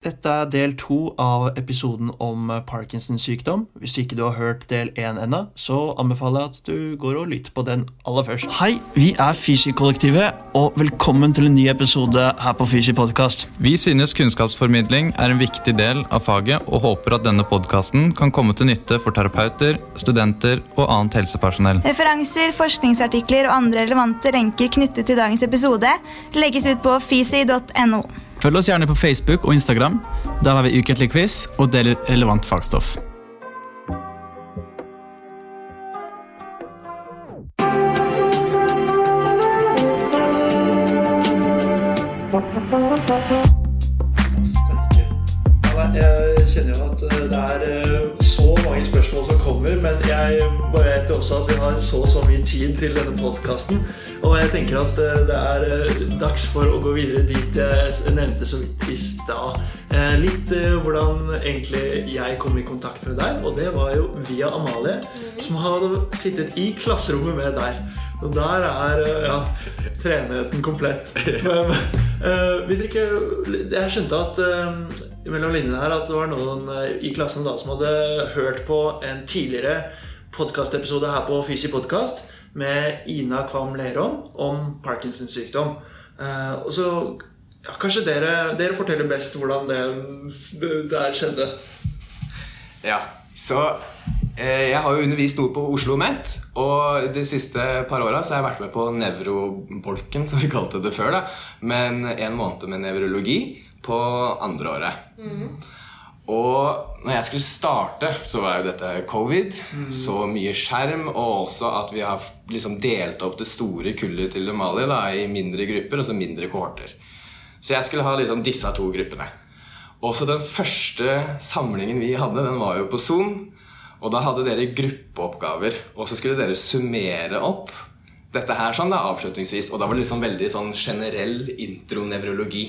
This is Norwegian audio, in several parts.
Dette er del to av episoden om Parkinsons sykdom. Hvis ikke du har hørt del én ennå, så anbefaler jeg at du går og lytter på den aller først. Hei, vi er Fysi-kollektivet, og velkommen til en ny episode her på Fysi podkast. Vi synes kunnskapsformidling er en viktig del av faget, og håper at denne podkasten kan komme til nytte for terapeuter, studenter og annet helsepersonell. Referanser, forskningsartikler og andre relevante lenker knyttet til dagens episode legges ut på fisi.no. Følg oss gjerne på Facebook og Instagram. Der har vi ukentlig quiz og deler relevant fagstoff. Jeg kjenner jo at eh, det er eh, så mange spørsmål som kommer, men jeg vet jo også at vi har så så mye tid til denne podkasten. Og jeg tenker at eh, det er eh, dags for å gå videre dit jeg nevnte så vidt i stad. Eh, Litt hvordan egentlig jeg kom i kontakt med deg, og det var jo via Amalie, som hadde sittet i klasserommet med deg. Og der er ja, treenigheten komplett. Men eh, vil dere ikke Jeg skjønte at mellom linjene her at det var noen i klassen da som hadde hørt på en tidligere podkastepisode her på Fysi podkast med Ina Kvam Lerom om Parkinsons sykdom. Eh, og så ja, Kanskje dere, dere forteller best hvordan det, det der skjedde. Ja, så eh, jeg har jo undervist ord på Oslo OsloMet. Og de siste par åra har jeg vært med på nevrobolken, som vi kalte det før. da Men en måned med nevrologi på andre året. Og når jeg skulle starte, så var jo dette covid. Så mye skjerm, og også at vi har liksom delt opp det store kullet til Mali da, i mindre grupper, altså mindre kohorter. Så jeg skulle ha liksom disse to gruppene. Også den første samlingen vi hadde, den var jo på Zoom. Og da hadde dere gruppeoppgaver, og så skulle dere summere opp dette her sånn da, avslutningsvis. Og da var det liksom veldig sånn generell intronevrologi.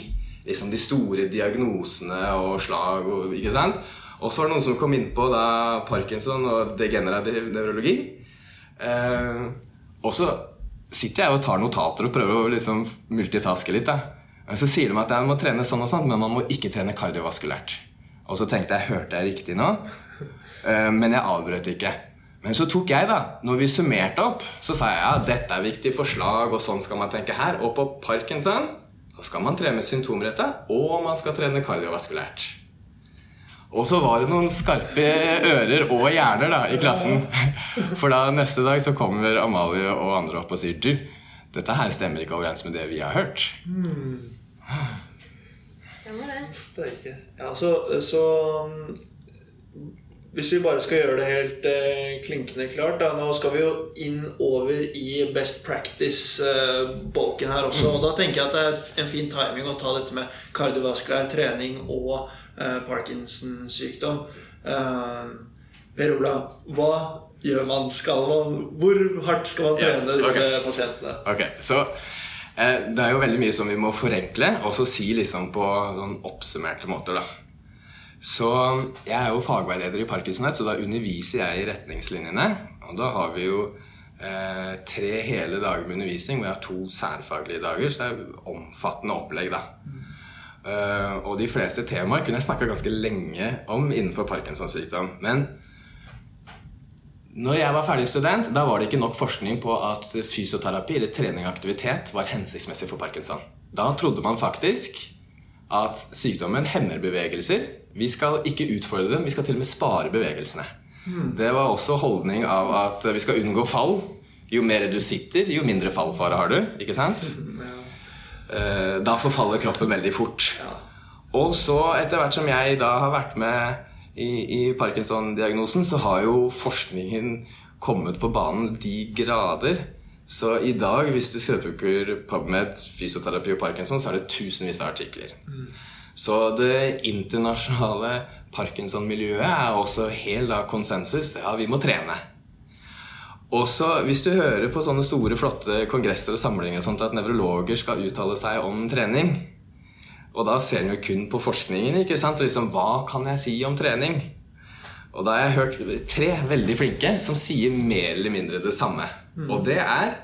Liksom de store diagnosene og slag og ikke sant. Og så var det noen som kom inn på da Parkinson og degenerativ nevrologi. Eh, og så sitter jeg og tar notater og prøver å liksom multitaske litt. da. Og Så sier de at jeg må trene sånn og sånn, men man må ikke trene kardiovaskulært. Og så tenkte jeg, hørte jeg riktig nå? Eh, men jeg avbrøt ikke. Men så tok jeg, da, når vi summerte opp, så sa jeg ja, dette er viktig forslag, og sånn skal man tenke her. Og på Parkinson skal man trene symptomrette, og man skal trene kardiovaskulært. Og så var det noen skarpe ører og hjerner da, i klassen. For da neste dag så kommer Amalie og andre opp og sier du, dette her stemmer ikke overens med det vi har hørt. Stemmer det. Ja, så, så Hvis vi bare skal gjøre det helt eh, klinkende klart da, Nå skal vi jo inn over i best practice-bolken her også. Og da tenker jeg at det er en fin timing å ta dette med kardiovaskulær trening og eh, Parkinson-sykdom. Eh, per Ola, hva gjør man? Skal man? Hvor hardt skal man trene disse pasientene? Ok, så eh, Det er jo veldig mye som vi må forenkle, og så si liksom på sånn oppsummerte måter. da. Så Jeg er jo fagveileder i Parkinsonhet, så da underviser jeg i retningslinjene. Og da har vi jo eh, tre hele dager med undervisning, hvor jeg har to særfaglige dager. Så det er omfattende opplegg, da. Uh, og de fleste temaer kunne jeg snakka ganske lenge om innenfor Parkinsons sykdom. Men når jeg var ferdig student, da var det ikke nok forskning på at fysioterapi eller trening og aktivitet var hensiktsmessig for parkinson. Da trodde man faktisk at sykdommen hemmer bevegelser. Vi skal ikke utfordre dem, vi skal til og med spare bevegelsene. Det var også holdning av at vi skal unngå fall. Jo mer du sitter, jo mindre fallfare har du. ikke sant? Ja. Da forfaller kroppen veldig fort. Og så, etter hvert som jeg da har vært med i, i Parkinson-diagnosen, så har jo forskningen kommet på banen de grader. Så i dag, hvis du søker PubMed fysioterapi og Parkinson, så er det tusenvis av artikler. Så det internasjonale Parkinson-miljøet er også helt av konsensus. Ja, vi må trene. Også hvis du hører på sånne store, flotte kongresser og samlinger sånt, at nevrologer skal uttale seg om trening, og da ser en jo kun på forskningen. ikke sant? Liksom, Hva kan jeg si om trening? Og da har jeg hørt tre veldig flinke som sier mer eller mindre det samme. Og det er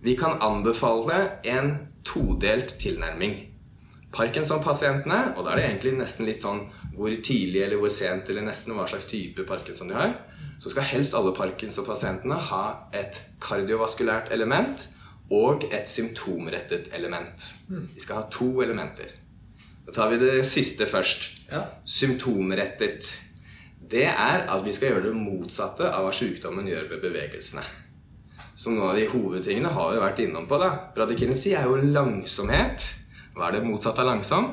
vi kan anbefale en todelt tilnærming. Parkinson-pasientene, og da er det egentlig nesten litt sånn hvor tidlig eller hvor sent eller nesten hva slags type parkinson de har, så skal helst alle Parkinson-pasientene ha et kardiovaskulært element og et symptomrettet element. De skal ha to elementer. Da tar vi det siste først. Ja. Symptomrettet. Det er at vi skal gjøre det motsatte av hva sykdommen gjør med bevegelsene. Så noen av de hovedtingene har vi vært innom på. da. Bradykinesi er jo langsomhet. Hva er det motsatte av langsom?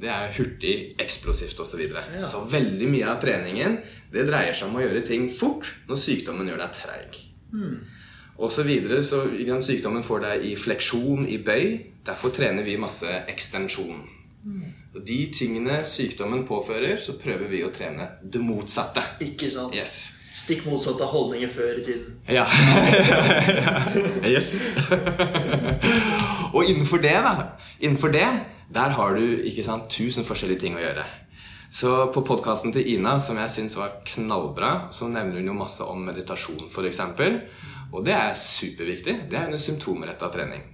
Det er hurtig, eksplosivt osv. Så, videre. så veldig mye av treningen det dreier seg om å gjøre ting fort når sykdommen gjør deg treig. Og så videre, så Sykdommen får deg i fleksjon, i bøy. Derfor trener vi masse ekstensjon. Og De tingene sykdommen påfører, så prøver vi å trene det motsatte. Ikke sant? Yes. Stikk motsatt av holdninger før i tiden. Ja. yes. og innenfor det, da Innenfor det, der har du ikke sant, tusen forskjellige ting å gjøre. Så på podkasten til Ina, som jeg syns var knallbra, så nevner hun jo masse om meditasjon, f.eks. Og det er superviktig. Det er under symptomretta trening.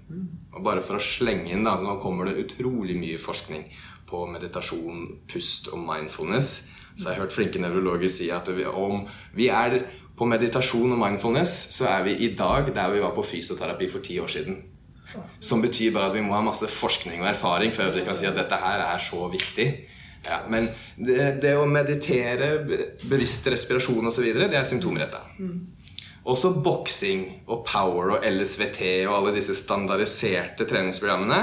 Og bare for å slenge inn, da, nå kommer det utrolig mye forskning på meditasjon, pust og mindfulness. Så jeg har hørt flinke nevrologer si at vi, om vi er på meditasjon og mindfulness, så er vi i dag der vi var på fysioterapi for ti år siden. Som betyr bare at vi må ha masse forskning og erfaring før vi kan si at dette her er så viktig. Ja, men det, det å meditere, bevisst respirasjon osv., det er symptomretta. Også boksing og power og LSVT og alle disse standardiserte treningsprogrammene,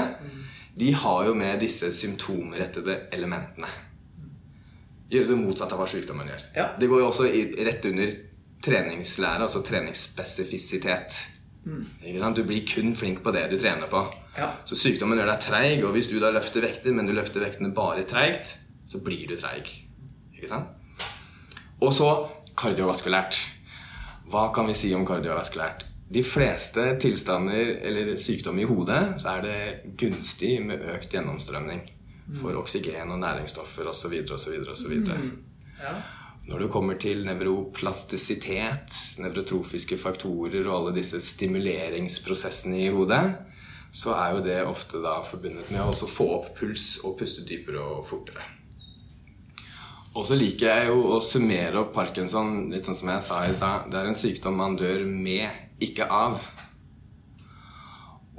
de har jo med disse symptomrettede elementene. Gjøre det motsatte av hva sykdommen gjør. Ja. Det går jo også i, rett under treningslære, altså treningsspesifisitet. Sant? Du blir kun flink på det du trener på. Ja. Så sykdommen gjør deg treig, og hvis du da løfter vekter, men du løfter vektene bare treigt, så blir du treig. Ikke sant? Og så kardiovaskulært. Hva kan vi si om kardiovaskulært? De fleste tilstander eller sykdom i hodet, så er det gunstig med økt gjennomstrømning for oksygen og næringsstoffer osv. osv. osv. Ja. Når det kommer til nevroplastisitet, nevrotrofiske faktorer og alle disse stimuleringsprosessene i hodet, så er jo det ofte da forbundet med å få opp puls og puste dypere og fortere. Og så liker jeg jo å summere opp parkinson litt sånn som jeg sa i stad. Det er en sykdom man dør med, ikke av.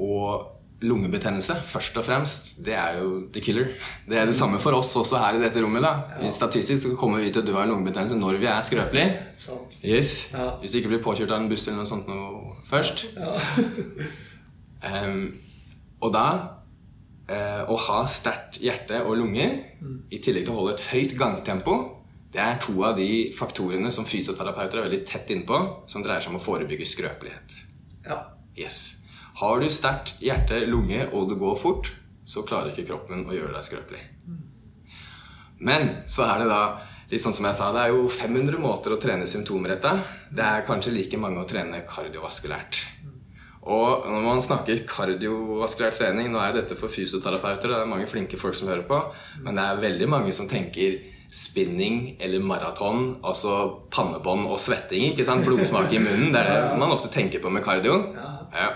Og lungebetennelse, først og fremst, det er jo the killer. Det er det samme for oss også her i dette rommet. da. Statistisk så kommer vi til å dø av lungebetennelse når vi er skrøpelige. Yes. Ja. Hvis du ikke blir påkjørt av en buss eller noe sånt noe først. Em, og da uh, Å ha sterkt hjerte og lunger, i tillegg til å holde et høyt gangtempo, det er to av de faktorene som fysioterapeuter er veldig tett innpå, som dreier seg om å forebygge skrøpelighet. Ja. Yes. Har du sterkt hjerte, lunge, og det går fort, så klarer ikke kroppen å gjøre deg skrøpelig. Men så er det da litt sånn som jeg sa, det er jo 500 måter å trene symptomer etter. Det er kanskje like mange å trene kardiovaskulært. Og når man snakker kardiovaskulær trening Nå er dette for fysioterapeuter, det er mange flinke folk som hører på, men det er veldig mange som tenker spinning eller maraton, altså pannebånd og svetting. ikke sant? Blodsmak i munnen. Det er det man ofte tenker på med kardio. Ja.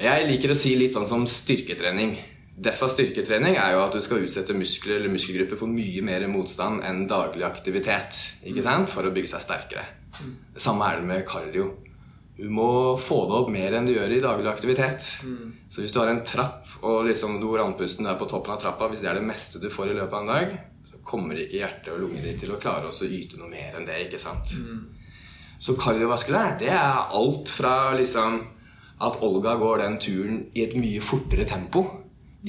Jeg liker å si litt sånn som styrketrening. Defa styrketrening er jo at du skal utsette muskler eller muskelgrupper for mye mer motstand enn daglig aktivitet ikke sant? for å bygge seg sterkere. Det samme er det med kardio. Du må få det opp mer enn du gjør i daglig aktivitet. Så hvis du har en trapp, og liksom hvor andpusten er på toppen av trappa, hvis det er det meste du får i løpet av en dag, så kommer ikke hjertet og lungene ditt til å klare å yte noe mer enn det. ikke sant? Så kardiovaskulær, det er alt fra liksom at Olga går den turen i et mye fortere tempo.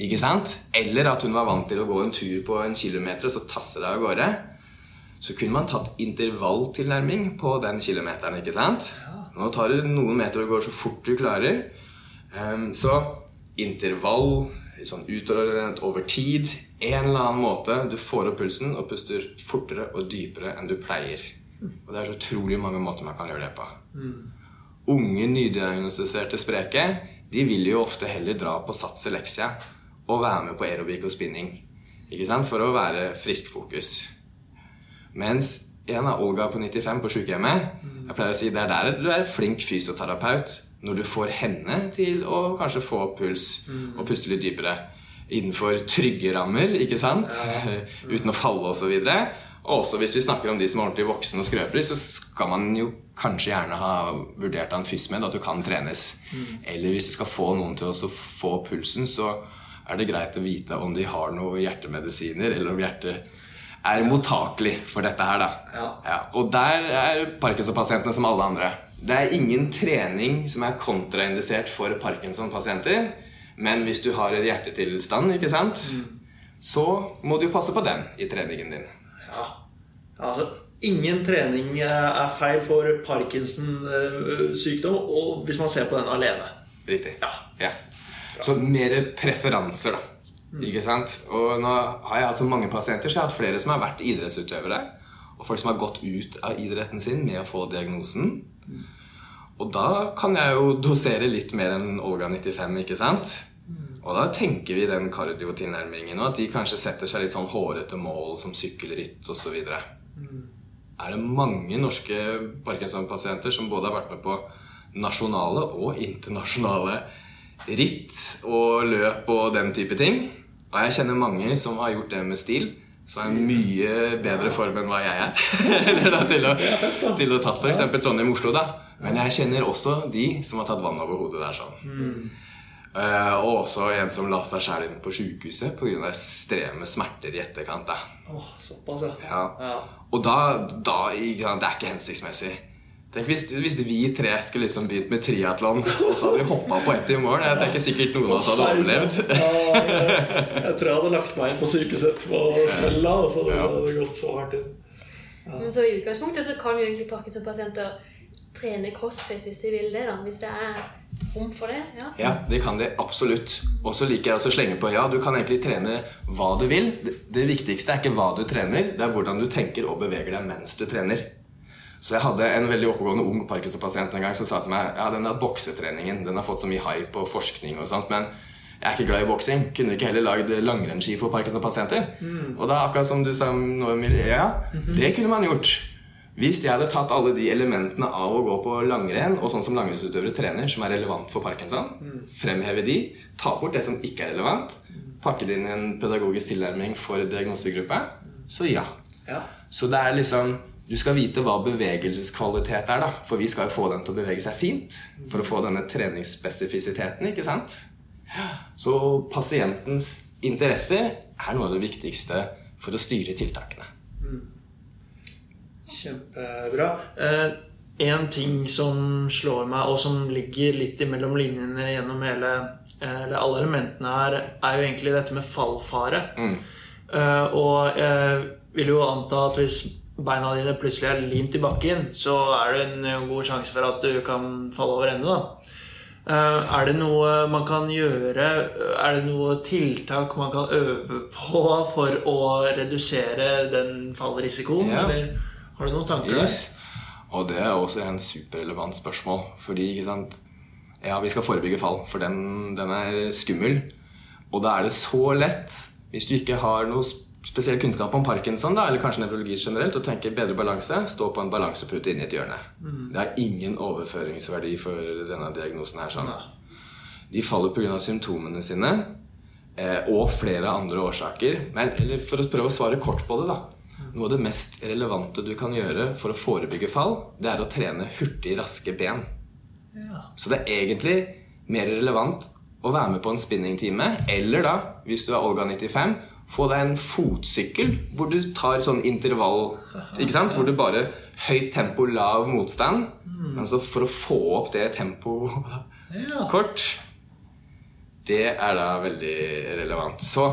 Ikke sant? Eller at hun var vant til å gå en tur på en kilometer, og så tasser det av gårde. Så kunne man tatt intervalltilnærming på den kilometeren. ikke sant? Nå tar det noen meter og går så fort du klarer. Ehm, så intervall, sånn utordnet over tid, en eller annen måte du får opp pulsen og puster fortere og dypere enn du pleier. Og det er så utrolig mange måter man kan gjøre det på. Unge, nydiagnostiserte spreke de vil jo ofte heller dra på Sats Elexia og være med på aerobic og spinning. Ikke sant? For å være friskfokus. Mens en av Olga på 95 på sykehjemmet Jeg pleier å si det er der du er flink fysioterapeut. Når du får henne til å kanskje få puls og puste litt dypere. innenfor trygge rammer, ikke sant? Uten å falle osv. Og også hvis vi snakker om de som er ordentlig voksne og skrøpelige, så skal man jo kanskje gjerne ha vurdert av en FysMed at du kan trenes. Eller hvis du skal få noen til å få pulsen, så er det greit å vite om de har noen hjertemedisiner, eller om hjertet er mottakelig for dette her, da. Ja. Og der er Parkinson-pasientene som alle andre. Det er ingen trening som er kontraindisert for Parkinson-pasienter. Men hvis du har en hjertetilstand, ikke sant, så må du passe på den i treningen din. Ja. Altså, ingen trening eh, er feil for Parkinson-sykdom og hvis man ser på den alene. Riktig. Ja. Ja. Så mer preferanser, da. Ikke sant? Og nå har jeg hatt så mange pasienter, så jeg har hatt flere som har vært idrettsutøvere. Og folk som har gått ut av idretten sin med å få diagnosen. Og da kan jeg jo dosere litt mer enn Olga 95, ikke sant? Og da tenker vi den kardiotilnærmingen, og at de kanskje setter seg litt sånn hårete mål som sykkelritt osv. Er det mange norske Parkinson-pasienter som både har vært med på nasjonale og internasjonale ritt og løp og den type ting? Og jeg kjenner mange som har gjort det med stil. Som er mye bedre form enn hva jeg er. Eller da, til å, til å tatt f.eks. Trondheim-Oslo, da. Men jeg kjenner også de som har tatt vann over hodet der sånn. Eh, og også en som la seg sjæl inn på sjukehuset pga. ekstreme smerter i etterkant. da. Åh, såpass, ja. Ja. Ja. Og da, da ikke sant, Det er ikke hensiktsmessig. Tenk hvis, hvis vi tre skulle liksom begynt med triatlon, og så hadde vi hoppa på ett i mål. Det er ikke sikkert noen av oss hadde overlevd. Ja, jeg, jeg tror jeg hadde lagt meg inn på sykehuset på cella, og så hadde Ja. det gått så hardt inn. Men så i utgangspunktet så kan jo egentlig Parkinson-pasienter trene crossfit hvis de vil det, da. Hvis det er rom for det. ja. Ja, det kan de absolutt. Og så liker jeg også å slenge på ja, du kan egentlig trene hva du vil. Det, det viktigste er ikke hva du trener, det er hvordan du tenker og beveger deg mens du trener. Så jeg hadde en veldig oppegående ung Parkinson-pasient en gang som sa til meg ja, den der boksetreningen den har fått så mye hype og forskning og sånt, men jeg er ikke glad i boksing. Kunne ikke heller lagd langrennsski for Parkinson-pasienter? Og da akkurat som du sa nå, ja, det kunne man gjort. Hvis jeg hadde tatt alle de elementene av å gå på langrenn, og sånn som langrennsutøvere trener, som er relevant for Parkinson, fremheve de, ta bort det som ikke er relevant, pakke det inn i en pedagogisk tilnærming for diagnosegruppe, så ja. Ja. Så det er liksom Du skal vite hva bevegelseskvalitet er, da. For vi skal jo få den til å bevege seg fint. For å få denne treningsspesifisiteten, ikke sant? Så pasientens interesser er noe av det viktigste for å styre tiltakene. Kjempebra. Eh, en ting som slår meg, og som ligger litt imellom linjene gjennom hele, eh, eller alle elementene her, er jo egentlig dette med fallfare. Eh, og jeg vil jo anta at hvis beina dine plutselig er limt i bakken, så er det en god sjanse for at du kan falle over ende. da. Er det noe man kan gjøre? Er det noe tiltak man kan øve på for å redusere den fallrisikoen? Ja. Eller har du noen tanker Yes. Og det er også en superrelevant spørsmål. Fordi ikke sant Ja, vi skal forebygge fall, for den, den er skummel. Og da er det så lett, hvis du ikke har noe spesiell kunnskap om parkinson, da, eller kanskje nevrologi generelt, å tenke bedre balanse, stå på en balansepute inni et hjørne. Det har ingen overføringsverdi for denne diagnosen her. sånn. De faller pga. symptomene sine eh, og flere andre årsaker. Men eller for å prøve å svare kort på det, da. Noe av det mest relevante du kan gjøre for å forebygge fall, det er å trene hurtig, raske ben. Så det er egentlig mer relevant å være med på en spinningtime, eller da, hvis du er Olga 95, få deg en fotsykkel hvor du tar sånn intervall, ikke sant? Hvor du bare høyt tempo, lav motstand. Men så for å få opp det tempoet Ja. kort, det er da veldig relevant. Så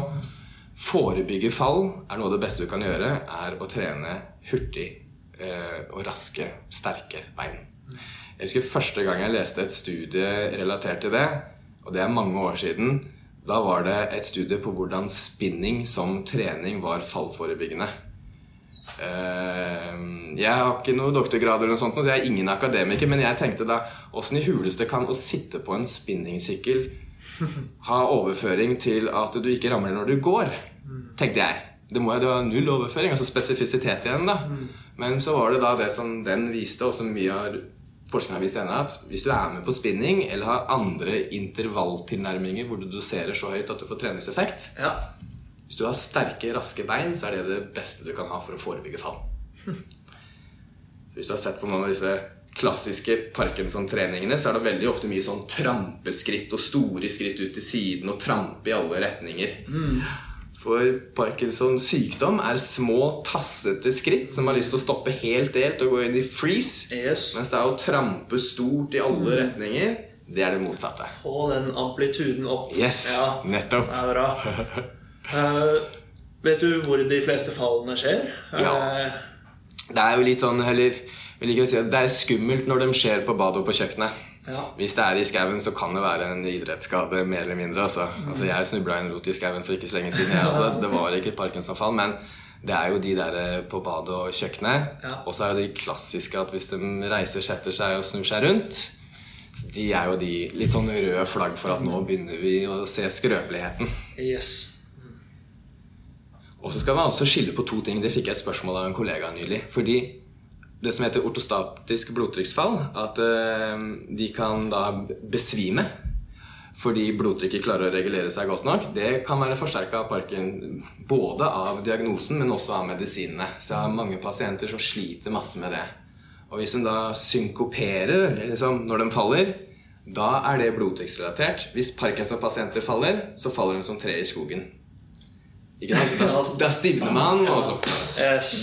forebygge fall er noe av det beste du kan gjøre, er å trene hurtig eh, og raske, sterke bein. Jeg husker første gang jeg leste et studie relatert til det, og det er mange år siden. Da var det et studie på hvordan spinning som trening var fallforebyggende. Eh, Jeg har ikke noe doktorgrad, eller noe sånt, så jeg er ingen akademiker, men jeg tenkte da åssen i huleste kan å sitte på en spinningsykkel ha overføring til at du ikke ramler når du går? Tenkte jeg. Det må jo ha null overføring, altså spesifisitet igjen, da. Men så var det da det som den viste, og som mye av forskning har vist ennå at hvis du er med på spinning eller har andre intervalltilnærminger hvor du doserer så høyt at du får treningseffekt Ja. Hvis du har sterke, raske bein, så er det det beste du kan ha for å forebygge fall. Så hvis du har sett på noen av disse klassiske Parkinson-treningene, så er det veldig ofte mye sånn trampeskritt og store skritt ut til siden og trampe i alle retninger. For Parkinsons sykdom er små, tassete skritt som har lyst til å stoppe helt delt og gå inn i freeze. Yes. Mens det er å trampe stort i alle retninger, det er det motsatte. Få den amplituden opp. Yes, Ja, nettopp. det er bra. uh, vet du hvor de fleste fallene skjer? Ja. Uh, Det er jo litt sånn, vil ikke si at det er skummelt når de skjer på badet og på kjøkkenet. ja. Hvis det er i skauen, så kan det være en idrettsskade, mer eller mindre. Altså. Altså, jeg snubla i en rot i skauen for ikke så lenge siden. Jeg, altså. Det var ikke et Parkinson-fall, men det er jo de der eh, på badet og kjøkkenet. Ja. Og så er jo de klassiske at hvis de reiser, setter seg og snur seg rundt De er jo de litt sånn røde flagg for at nå begynner vi å se skrøpeligheten. Yes. Og så skal man også skille på to ting. Det fikk jeg et spørsmål av en kollega nylig. Fordi det som heter ortostatisk blodtrykksfall, at eh, de kan da besvime fordi blodtrykket klarer å regulere seg godt nok, det kan være forsterka av parken både av diagnosen, men også av medisinene. Så jeg har mange pasienter som sliter masse med det. Og hvis hun da synkoperer liksom, når de faller, da er det blodtrykksrelatert. Hvis Parkinson-pasienter faller, så faller de som tre i skogen. Ikke sant? Da, stivner man, og så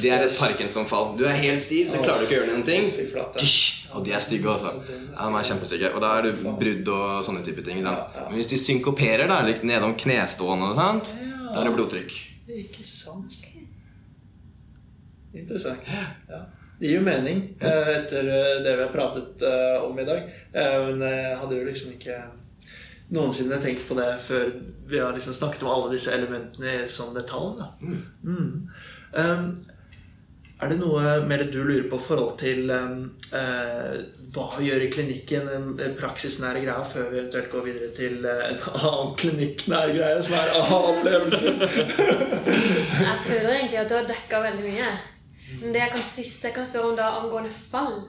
Det er et parkinsonfall. Du er helt stiv, så klarer du ikke å gjøre noen ting. Og de er stygge også. Ja, de er kjempestygge. Og da er det brudd og sånne type ting. Sant? Men hvis de synkoperer, da, litt nedom knestående, og sånt, da er det blodtrykk. Ikke sant. Interessant. Ja. Det gir jo mening eh, etter eh, det vi har pratet eh, om i dag. Men jeg hadde jo liksom ikke noensinne tenkt på det før vi har liksom snakket om alle disse elementene i sånn detalj. Da. Mm. Um, er det noe mer du lurer på i forhold til um, uh, hva å gjøre i klinikken, en praksisnære greia, før vi eventuelt går videre til uh, en annen klinikknær greie, som er aha-opplevelse? Jeg føler egentlig at du har dekka veldig mye. Men det jeg kan siste jeg kan spørre om da angående fall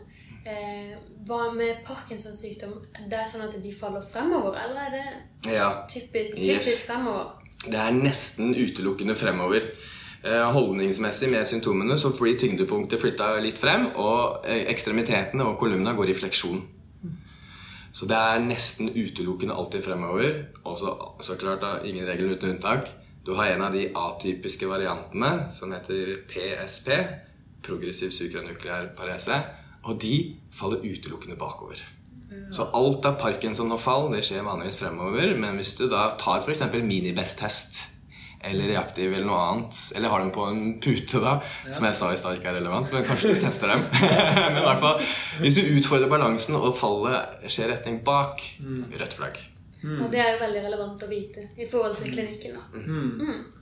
Hva med Parkinsons sykdom? Det er sånn at de faller fremover, eller er det Ja. typisk, Yes. fremover? Det er nesten utelukkende fremover. Eh, Holdningsmessig med symptomene så blir tyngdepunktet flytta litt frem, og eh, ekstremitetene og kolumna går i fleksjon. Så det er nesten utelukkende alltid fremover. Og så, klart da, ingen regel uten unntak. Du har en av de atypiske variantene som heter PSP, progressiv sukranukleær parese, og de faller utelukkende bakover. Så alt av Parkinson og fall det skjer vanligvis fremover. Men hvis du da tar f.eks. minibest-test eller reaktiv eller noe annet, eller har dem på en pute, da, som jeg sa i stad ikke er relevant, men kanskje du tester dem. men i hvert fall, hvis du utfordrer balansen og fallet skjer retning bak, rødt flagg. Og det er jo veldig relevant å vite i forhold til klinikken. da. Mm. Mm.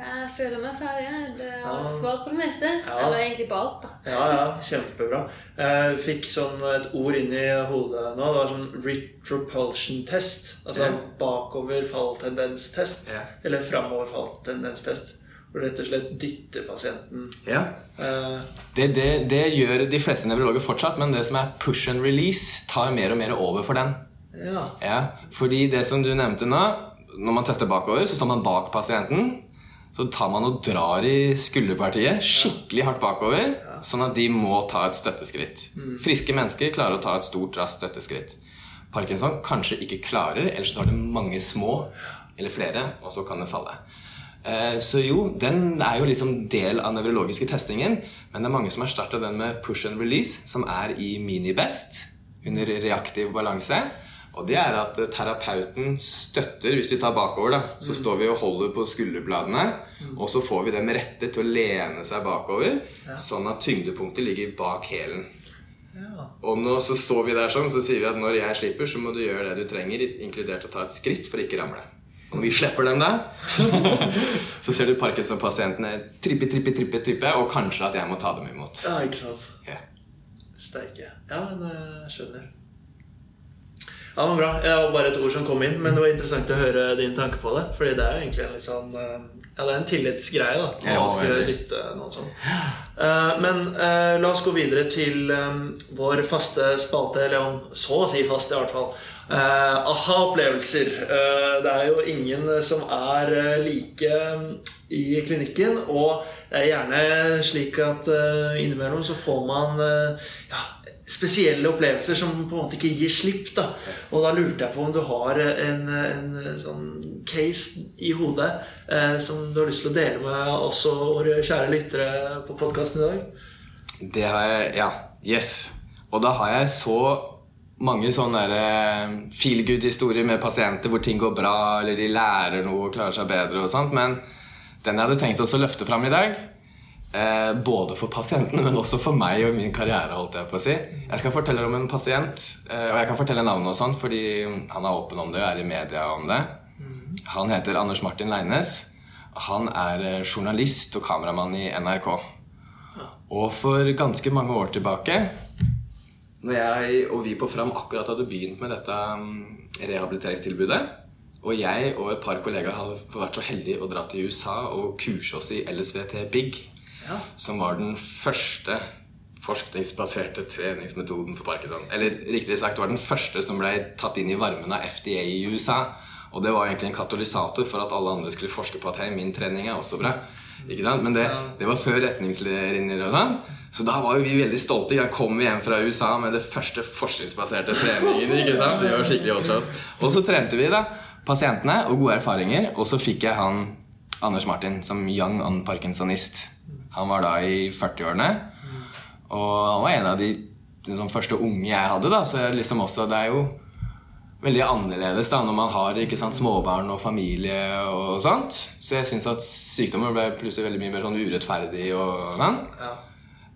Jeg føler meg ferdig. jeg. Har svar på det meste. Ja. Eller egentlig på alt, da. Ja, ja, kjempebra. Jeg fikk sånn et ord inn i hodet nå. Det var sånn retropulsion-test. Altså Ja. bakover-fall-tendens-test. Ja. Eller framover-fall-tendens-test. Hvor du rett og slett dytter pasienten Ja. eh, Det, det, det gjør de fleste nevrologer fortsatt, men det som er push and release, tar mer og mer over for den. Ja. Ja, fordi det som du nevnte nå Når man tester bakover, så står man bak pasienten. Så tar man og drar i skulderpartiet skikkelig hardt bakover, sånn at de må ta et støtteskritt. Friske mennesker klarer å ta et stort, raskt støtteskritt. Parkinson kanskje ikke klarer, eller så tar det mange små, eller flere, og så kan det falle. Eh, Så jo, den er jo liksom del av nevrologiske testingen, men det er mange som erstatter den med push and release, som er i mini-best under reaktiv balanse. Og det er at eh, terapeuten støtter Hvis vi tar bakover, da, så står vi og holder på skulderbladene. Og så får vi dem rette til å lene seg bakover, sånn at tyngdepunktet ligger bak hælen. Og nå så står vi der sånn, så sier vi at når jeg slipper, så må du gjøre det du trenger, inkludert å ta et skritt for å ikke ramle. Og når vi slipper dem da, så ser du Parkinson-pasientene trippe, trippe, trippe, trippe, og kanskje at jeg må ta dem imot. ja, ikke sant. Yeah. Steike. Ja, men jeg skjønner. Ja, men bra. Det var bare et ord som kom inn, men det var interessant å høre din tanke på det. Fordi det er jo egentlig en litt sånn eh, Ja, det er en tillitsgreie, da. Å Ja, skulle dytte noe sånt. Eh, Men eh, la oss gå videre til vår faste spalte, eller om så å si fast, i hvert fall. Aha-opplevelser. Det er jo ingen som er like i klinikken, og det er gjerne slik at eh, innimellom så får man eh, ja, spesielle opplevelser som på en måte ikke gir slipp. da Og da lurte jeg på om du har en, en sånn case i hodet eh, som du har lyst til å dele med oss og våre kjære lyttere på podkasten i dag? Det har jeg Ja. Yes. Og da har jeg så mange sånne feel good-historier med pasienter hvor ting går bra, eller de lærer noe og klarer seg bedre og sånt. Men den jeg hadde tenkt å løfte fram i dag, eh, både for pasientene, men også for meg og min karriere, holdt jeg på å si. Jeg skal fortelle om en pasient, eh, og jeg kan fortelle navnet og sånt, fordi han er åpen om det og er i media om det. Han heter Anders Martin Leines. Han er eh, journalist og kameramann i NRK. Og for ganske mange år tilbake, når jeg og vi på Fram akkurat hadde begynt med dette mm, rehabiliteringstilbudet, og jeg og et par kollegaer har vært så heldige å dra til USA og kurse oss i LSVT Big, Ja. som var den første forskningsbaserte treningsmetoden for parkinson. Eller riktig sagt, var den første som ble tatt inn i varmen av FDA i USA. Og det var egentlig en katalysator for at alle andre skulle forske på at hei, min trening er også bra. Ikke sant? Men det, det var før retningslinjer og sånn. Så da var jo vi veldig stolte. Da kom vi hjem fra USA med det første forskningsbaserte treningen. ikke sant? Det var skikkelig. Og så trente vi da pasientene og gode erfaringer. Og så fikk jeg han Anders Martin som young on parkinsonist. Han var da i 40-årene. Og han var en av de liksom, første unge jeg hadde. da, Så liksom også, det er jo veldig annerledes da når man har ikke sant, småbarn og familie og sånt. Så jeg syns at sykdommen ble plutselig veldig mye mer sånn urettferdig. og sånn. Ja.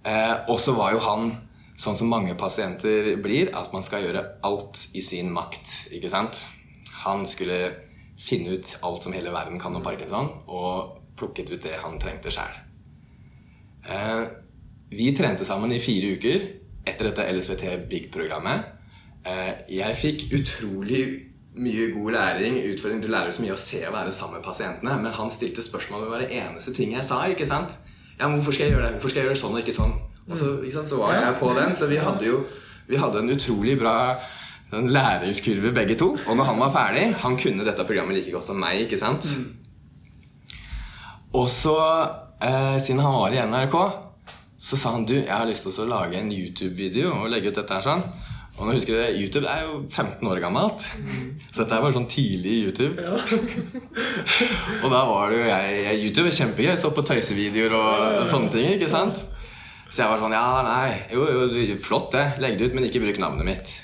Eh, og så var jo han sånn som mange pasienter blir, at man skal gjøre alt i sin makt. ikke sant? Han skulle finne ut alt som hele verden kan om parkinson, og plukket ut det han trengte sjæl. Eh, vi trente sammen i fire uker etter dette LSVT Big-programmet. Eh, jeg fikk utrolig mye god læring. utfordring. Du lærer jo så mye å se og være sammen med pasientene. Men han stilte spørsmål ved hver eneste ting jeg sa. ikke sant? Ja, men 'Hvorfor skal jeg gjøre det? Hvorfor skal jeg gjøre sånn og ikke sånn?' Og så, ikke sant? så var jeg på den. Så vi hadde jo vi hadde en utrolig bra sånn læringskurve begge to. Og når han var ferdig Han kunne dette programmet like godt som meg. ikke sant? Og så, eh, siden han var i NRK, så sa han du, jeg har lyst til å lage en YouTube-video og legge ut dette her sånn. Og nå husker dere, YouTube er jo 15 år gammelt. Så dette her var sånn tidlig YouTube. Ja. og da var det jo jeg, jeg YouTube er kjempegøy. Jeg så på tøysevideoer og sånne ting. ikke sant? Så jeg var sånn Ja, nei, jo, jo, flott det. Legg det ut, men ikke bruk navnet mitt.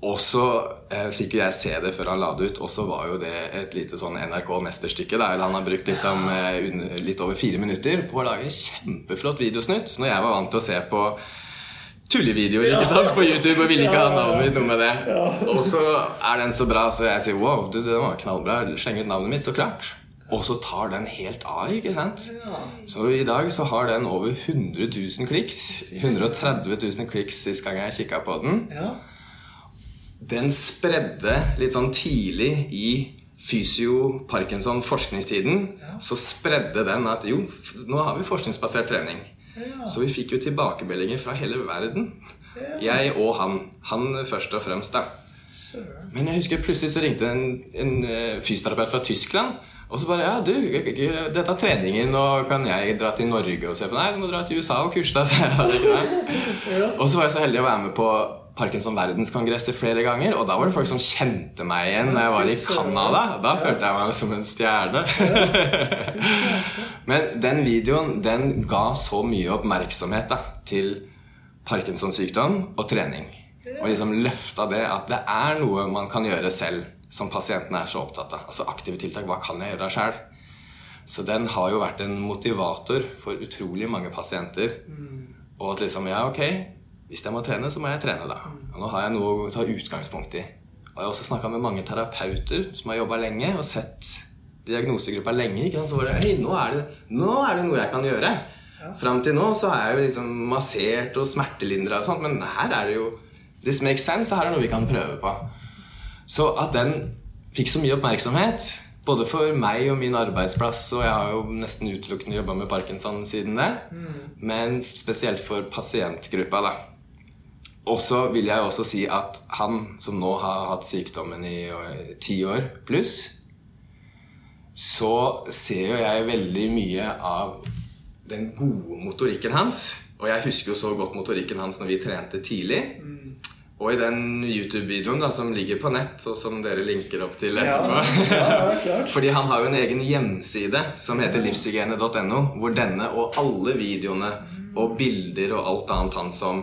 Og så eh, fikk jo jeg se det før han la det ut, og så var jo det et lite sånn NRK-mesterstykke. der Han har brukt liksom eh, under, litt over fire minutter på å lage kjempeflott videosnutt. Når jeg var vant til å se på tullevideoer ikke sant, på YouTube og ville ikke ha navnet mitt noe med det. Og så er den så bra, så jeg sier wow, du, den var knallbra. Sleng ut navnet mitt, så klart. Og så tar den helt av, ikke sant? Så i dag så har den over 100 000 kliks. 130 000 kliks sist gang jeg kikka på den. Ja. Den spredde litt sånn tidlig i fysio-parkinson-forskningstiden. Så spredde den at jo, nå har vi forskningsbasert trening. Så vi fikk jo tilbakemeldinger fra hele verden. Jeg og han. Han først og fremst, da. Men jeg husker plutselig så ringte en, en eh, fysioterapeut fra Tyskland. Og så bare Ja, du, dette er treningen, og kan jeg dra til Norge og se på Nei, du må dra til USA og kurse deg? Og så var jeg så heldig å være med på Parkinson verdenskongresser flere ganger. Og da var det folk som kjente meg igjen da jeg var i Canada. Da følte jeg meg som en stjerne. Men den videoen den ga så mye oppmerksomhet da, til Parkinsons sykdom og trening. Og liksom løfta det at det er noe man kan gjøre selv, som pasientene er så opptatt av. Altså aktive tiltak. Hva kan jeg gjøre sjøl? Så den har jo vært en motivator for utrolig mange pasienter. Og at liksom, ja, ok, hvis jeg må trene, så må jeg trene, da. Og nå har jeg noe å ta utgangspunkt i. Og jeg har også snakka med mange terapeuter som har jobba lenge og sett diagnosegruppa lenge. Ikke sant? Så var det hei, nå er det, nå er det noe jeg kan gjøre. Fram til nå så har jeg jo liksom massert og smertelindra og sånt, men her er det jo This makes sense, og her er det noe vi kan prøve på. Så at den fikk så mye oppmerksomhet, både for meg og min arbeidsplass, og jeg har jo nesten utelukkende jobba med parkinson siden det, men spesielt for pasientgruppa, da. Og så vil jeg også si at han som nå har hatt sykdommen i ti år pluss, så ser jo jeg veldig mye av den gode motorikken hans. Og jeg husker jo så godt motorikken hans når vi trente tidlig. Og i den YouTube-videoen da, som ligger på nett, og som dere linker opp til etterpå Ja, ja. Fordi han har jo en egen hjemside som heter livshygiene.no, hvor denne og alle videoene og bilder og alt annet han som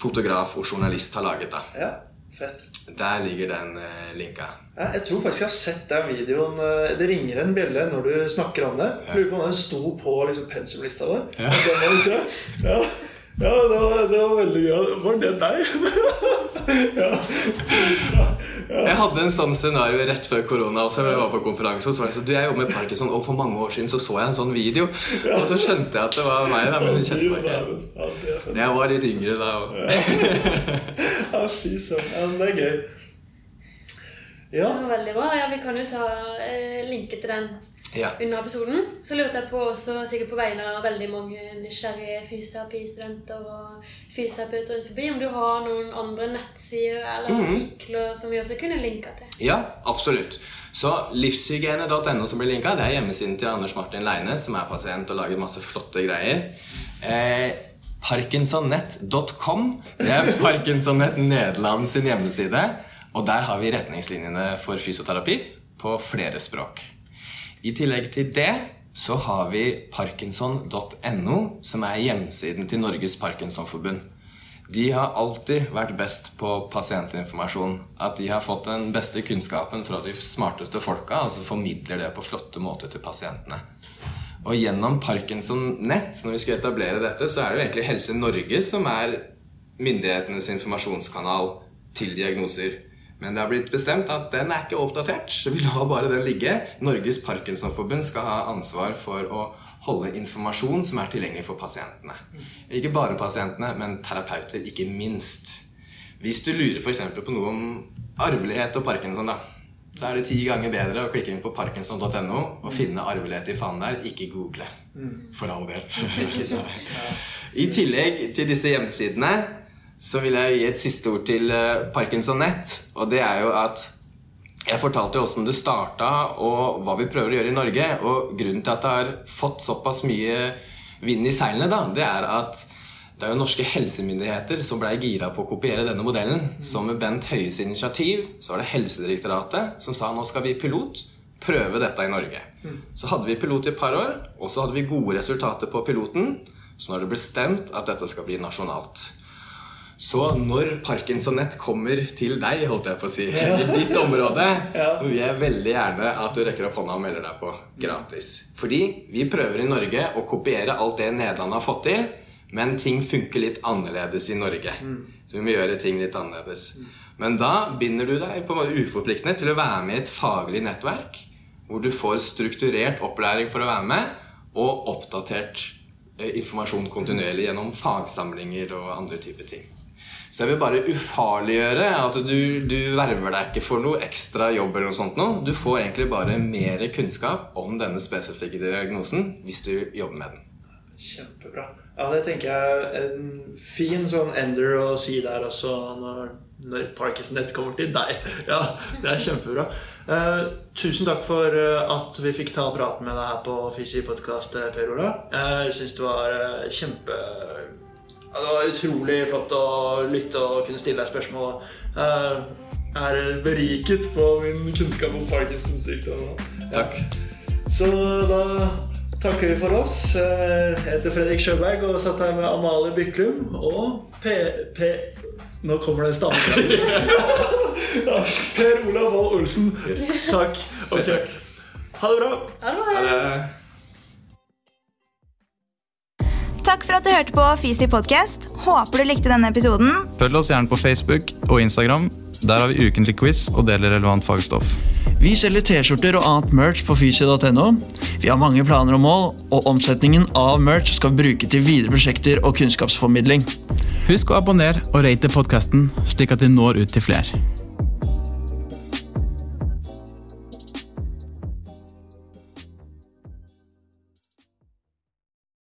fotograf og journalist har laget, da. Ja, fett. Der ligger den eh, linka. Ja, jeg tror faktisk jeg har sett den videoen. eh, Det ringer en bjelle når du snakker om det. Lurer på om den sto på liksom, pensumlista di. Ja. Ja, ja det, var, det var veldig gøy. Var det deg? Jeg hadde en sånn scenario rett før korona også. Jeg var på konferanse og så jeg så, du, jeg jobber med Parkinson, og for mange år siden så så jeg en sånn video. Og så skjønte jeg at det var meg, da, men jeg kjente meg ikke. Jeg var litt yngre da òg. Ja, fy søren. Ja, det er gøy. Ja. Veldig bra. Ja, Vi kan jo ta eh, linke til den Ja. under episoden. Så lurte jeg på også, sikkert på vegne av veldig mange nysgjerrige fysioterapistudenter og fysioterapeuter rundt forbi, om du har noen andre nettsider eller Mhm. artikler som vi også kunne linka til. Ja, absolutt. Så livshygiene.no som blir linka, det er hjemmesiden til Anders Martin Leine, som er pasient og lager masse flotte greier. Eh, Parkinsonnett.com. Det er Parkinsonnett Nederland sin hjemmeside. Og der har vi retningslinjene for fysioterapi på flere språk. I tillegg til det så har vi parkinson.no, som er hjemsiden til Norges Parkinsonforbund. De har alltid vært best på pasientinformasjon. At de har fått den beste kunnskapen fra de smarteste folka, og så formidler det på flotte måter til pasientene. Og gjennom Parkinson Nett, når vi skulle etablere dette, så er det jo egentlig Helse Norge som er myndighetenes informasjonskanal til diagnoser. Men det har blitt bestemt at den er ikke oppdatert. Så vi lar bare den ligge. Norges Parkinsonforbund skal ha ansvar for å holde informasjon som er tilgjengelig for pasientene. Ikke bare pasientene, men terapeuter, ikke minst. Hvis du lurer f.eks. på noe om arvelighet og parkinson, da, så er det ti ganger bedre å klikke inn på parkinson.no og finne arvelighet i fanen der, ikke google. For all del. I tillegg til disse hjemmesidene så vil jeg gi et siste ord til eh, Parkinson Nett. Og det er jo at jeg fortalte jo åssen det starta, og hva vi prøver å gjøre i Norge. Og grunnen til at det har fått såpass mye vind i seilene, da, det er at det er jo norske helsemyndigheter som blei gira på å kopiere denne modellen. Så med Bent Høies initiativ så var det Helsedirektoratet som sa nå skal vi pilot prøve dette i Norge. Så hadde vi pilot i et par år, og så hadde vi gode resultater på piloten. Så nå har det bestemt at dette skal bli nasjonalt. Så når parkinsonett kommer til deg, holdt jeg på å si, i ditt område, ja. vil jeg veldig gjerne at du rekker opp hånda og melder deg på gratis. Fordi vi prøver i Norge å kopiere alt det Nederland har fått til, men ting funker litt annerledes i Norge. Så vi må gjøre ting litt annerledes. Men da binder du deg på en måte uforpliktende til å være med i et faglig nettverk, hvor du får strukturert opplæring for å være med, og oppdatert eh, informasjon kontinuerlig gjennom fagsamlinger og andre typer ting. Så jeg vil bare ufarliggjøre at du, du verver deg ikke for noe ekstra jobb. eller noe sånt nå. Du får egentlig bare mer kunnskap om denne spesifikke diagnosen hvis du jobber med den. Kjempebra. Ja, det tenker jeg er en fin sånn ender å si der også når, når Parkinson-nett kommer til deg. Ja, det er kjempebra. Eh, tusen takk for eh, at vi fikk ta praten med deg her på Fysi podkast, Per Ola. Jeg syns det var eh, kjempe Det var utrolig flott å lytte og kunne stille deg spørsmål. Jeg er beriket på min kunnskap om Parkinsons sykdom. Takk. Så da takker vi for oss. Eh, Jeg heter Fredrik Sjøberg og satt her med Amalie Byklum og P... P nå kommer det en stamme. Ja, per Olav Wold Olsen. Yes. Takk. Selv Ok. takk. Ha det bra. Ha det Takk for at du hørte på Fysi podcast. Håper du likte denne episoden. Følg oss gjerne på Facebook og Instagram. Der har vi ukentlig quiz og deler relevant fagstoff. Vi selger T-skjorter og annet merch på fysi.no. Vi har mange planer og mål, og omsetningen av merch skal vi bruke til videre prosjekter og kunnskapsformidling. Husk å abonnere og rate podkasten, slik at vi når ut til flere.